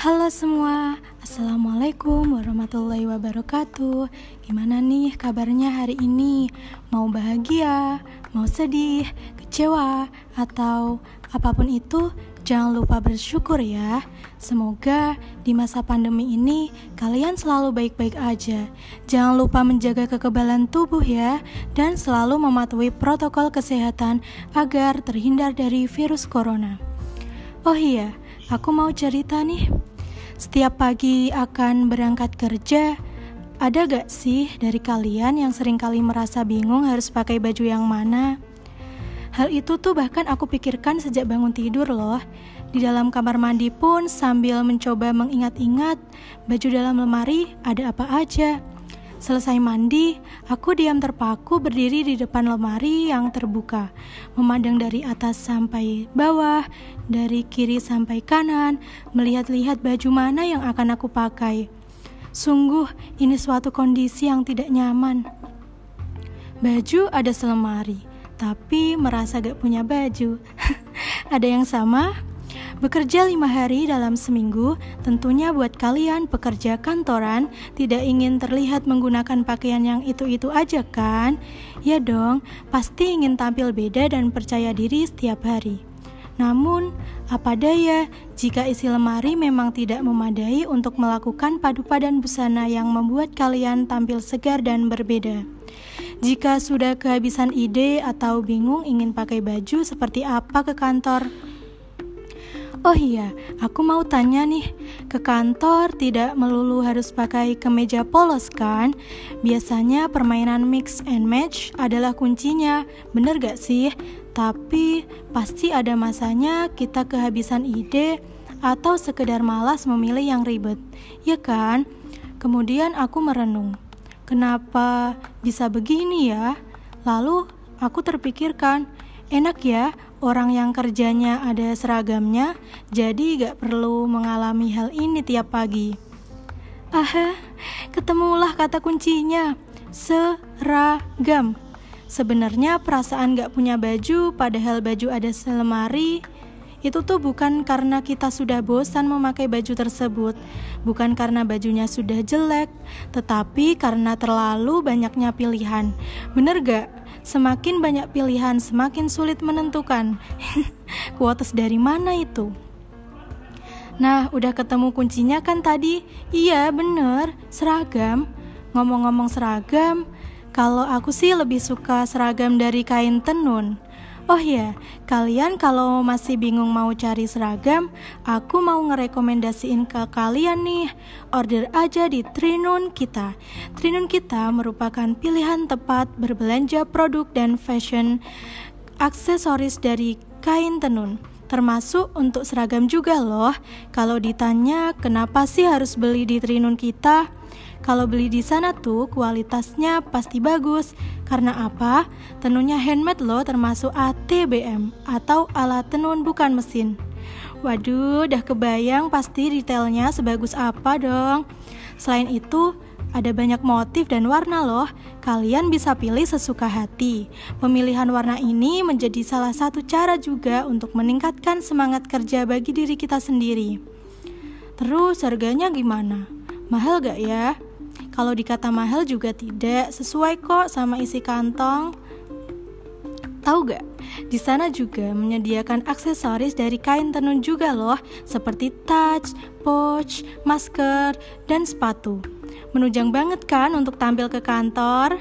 Halo semua, Assalamualaikum warahmatullahi wabarakatuh. Gimana nih kabarnya hari ini? Mau bahagia, mau sedih, kecewa, atau apa pun itu Jangan lupa bersyukur ya. Semoga di masa pandemi ini kalian selalu baik-baik aja. Jangan lupa menjaga kekebalan tubuh ya Dan selalu mematuhi protokol kesehatan agar terhindar dari virus corona. Oh iya, aku mau cerita nih setiap pagi akan berangkat kerja, ada gak sih dari kalian yang sering kali merasa bingung harus pakai baju yang mana? Hal itu tuh bahkan aku pikirkan sejak bangun tidur loh. Di dalam kamar mandi pun sambil mencoba mengingat-ingat baju dalam lemari ada apa aja. Selesai mandi, aku diam terpaku berdiri di depan lemari yang terbuka, memandang dari atas sampai bawah, dari kiri sampai kanan, melihat-lihat baju mana yang akan aku pakai. Sungguh, ini suatu kondisi yang tidak nyaman. Baju ada selemari, tapi merasa gak punya baju. ada yang sama? Bekerja lima hari dalam seminggu, tentunya buat kalian pekerja kantoran tidak ingin terlihat menggunakan pakaian yang itu-itu aja kan? Ya dong, pasti ingin tampil beda dan percaya diri setiap hari. Namun, apa daya jika isi lemari memang tidak memadai untuk melakukan padu padan busana yang membuat kalian tampil segar dan berbeda. Jika sudah kehabisan ide atau bingung ingin pakai baju seperti apa ke kantor, Oh iya, aku mau tanya nih, ke kantor tidak melulu harus pakai kemeja polos kan? Biasanya permainan mix and match adalah kuncinya, bener gak sih? Tapi pasti ada masanya kita kehabisan ide atau sekedar malas memilih yang ribet, ya kan? Kemudian aku merenung, kenapa bisa begini ya? Lalu aku terpikirkan, enak ya orang yang kerjanya ada seragamnya, jadi gak perlu mengalami hal ini tiap pagi. Aha, ketemulah kata kuncinya, seragam. Sebenarnya perasaan gak punya baju, padahal baju ada selemari, itu tuh bukan karena kita sudah bosan memakai baju tersebut, bukan karena bajunya sudah jelek, tetapi karena terlalu banyaknya pilihan. Bener gak? Semakin banyak pilihan, semakin sulit menentukan. Kuotas dari mana itu? Nah, udah ketemu kuncinya kan tadi? Iya, bener, seragam. Ngomong-ngomong seragam, kalau aku sih lebih suka seragam dari kain tenun. Oh ya, kalian kalau masih bingung mau cari seragam, aku mau ngerekomendasiin ke kalian nih. Order aja di Trinun Kita. Trinun Kita merupakan pilihan tepat berbelanja produk dan fashion aksesoris dari kain tenun termasuk untuk seragam juga loh. Kalau ditanya kenapa sih harus beli di Trinun kita? Kalau beli di sana tuh kualitasnya pasti bagus. Karena apa? Tenunnya handmade loh termasuk ATBM atau alat tenun bukan mesin. Waduh, udah kebayang pasti detailnya sebagus apa dong. Selain itu, ada banyak motif dan warna loh. Kalian bisa pilih sesuka hati. Pemilihan warna ini menjadi salah satu cara juga untuk meningkatkan semangat kerja bagi diri kita sendiri. Terus harganya gimana? Mahal gak ya? Kalau dikata mahal juga tidak, sesuai kok sama isi kantong. Tahu gak? Di sana juga menyediakan aksesoris dari kain tenun juga loh, seperti touch, pouch, masker, dan sepatu. Menunjang banget kan untuk tampil ke kantor?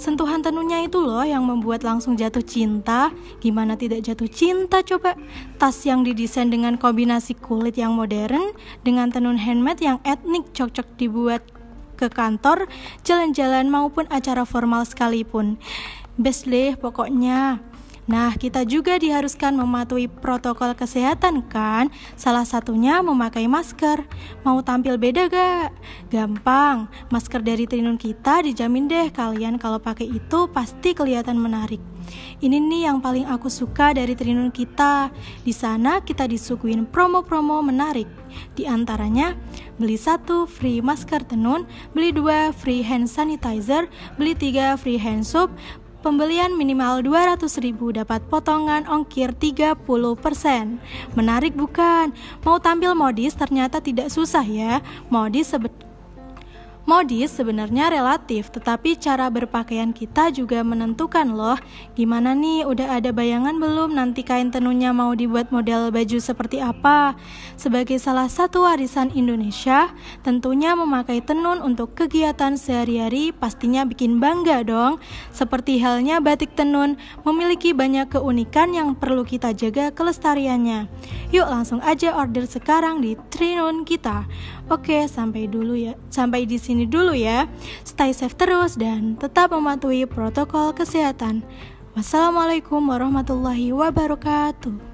Sentuhan tenunnya itu loh yang membuat langsung jatuh cinta. Gimana tidak jatuh cinta coba? Tas yang didesain dengan kombinasi kulit yang modern dengan tenun handmade yang etnik cocok dibuat ke kantor, jalan-jalan maupun acara formal sekalipun. Best deh pokoknya. Nah, kita juga diharuskan mematuhi protokol kesehatan kan? Salah satunya memakai masker. Mau tampil beda gak? Gampang, masker dari Trinun kita dijamin deh kalian kalau pakai itu pasti kelihatan menarik. Ini nih yang paling aku suka dari Trinun kita. Di sana kita disuguhin promo-promo menarik. Di antaranya, beli satu free masker tenun, beli dua free hand sanitizer, beli tiga free hand soap, pembelian minimal 200 ribu dapat potongan ongkir 30%. Menarik bukan? Mau tampil modis ternyata tidak susah ya. Modis sebetulnya Modis sebenarnya relatif, tetapi cara berpakaian kita juga menentukan loh. Gimana nih, udah ada bayangan belum nanti kain tenunnya mau dibuat model baju seperti apa? Sebagai salah satu warisan Indonesia, tentunya memakai tenun untuk kegiatan sehari-hari pastinya bikin bangga dong. Seperti halnya batik tenun, memiliki banyak keunikan yang perlu kita jaga kelestariannya. Yuk langsung aja order sekarang di Trinun kita. Oke, sampai dulu ya. Sampai di sini dulu ya. Stay safe terus dan tetap mematuhi protokol kesehatan. Wassalamualaikum warahmatullahi wabarakatuh.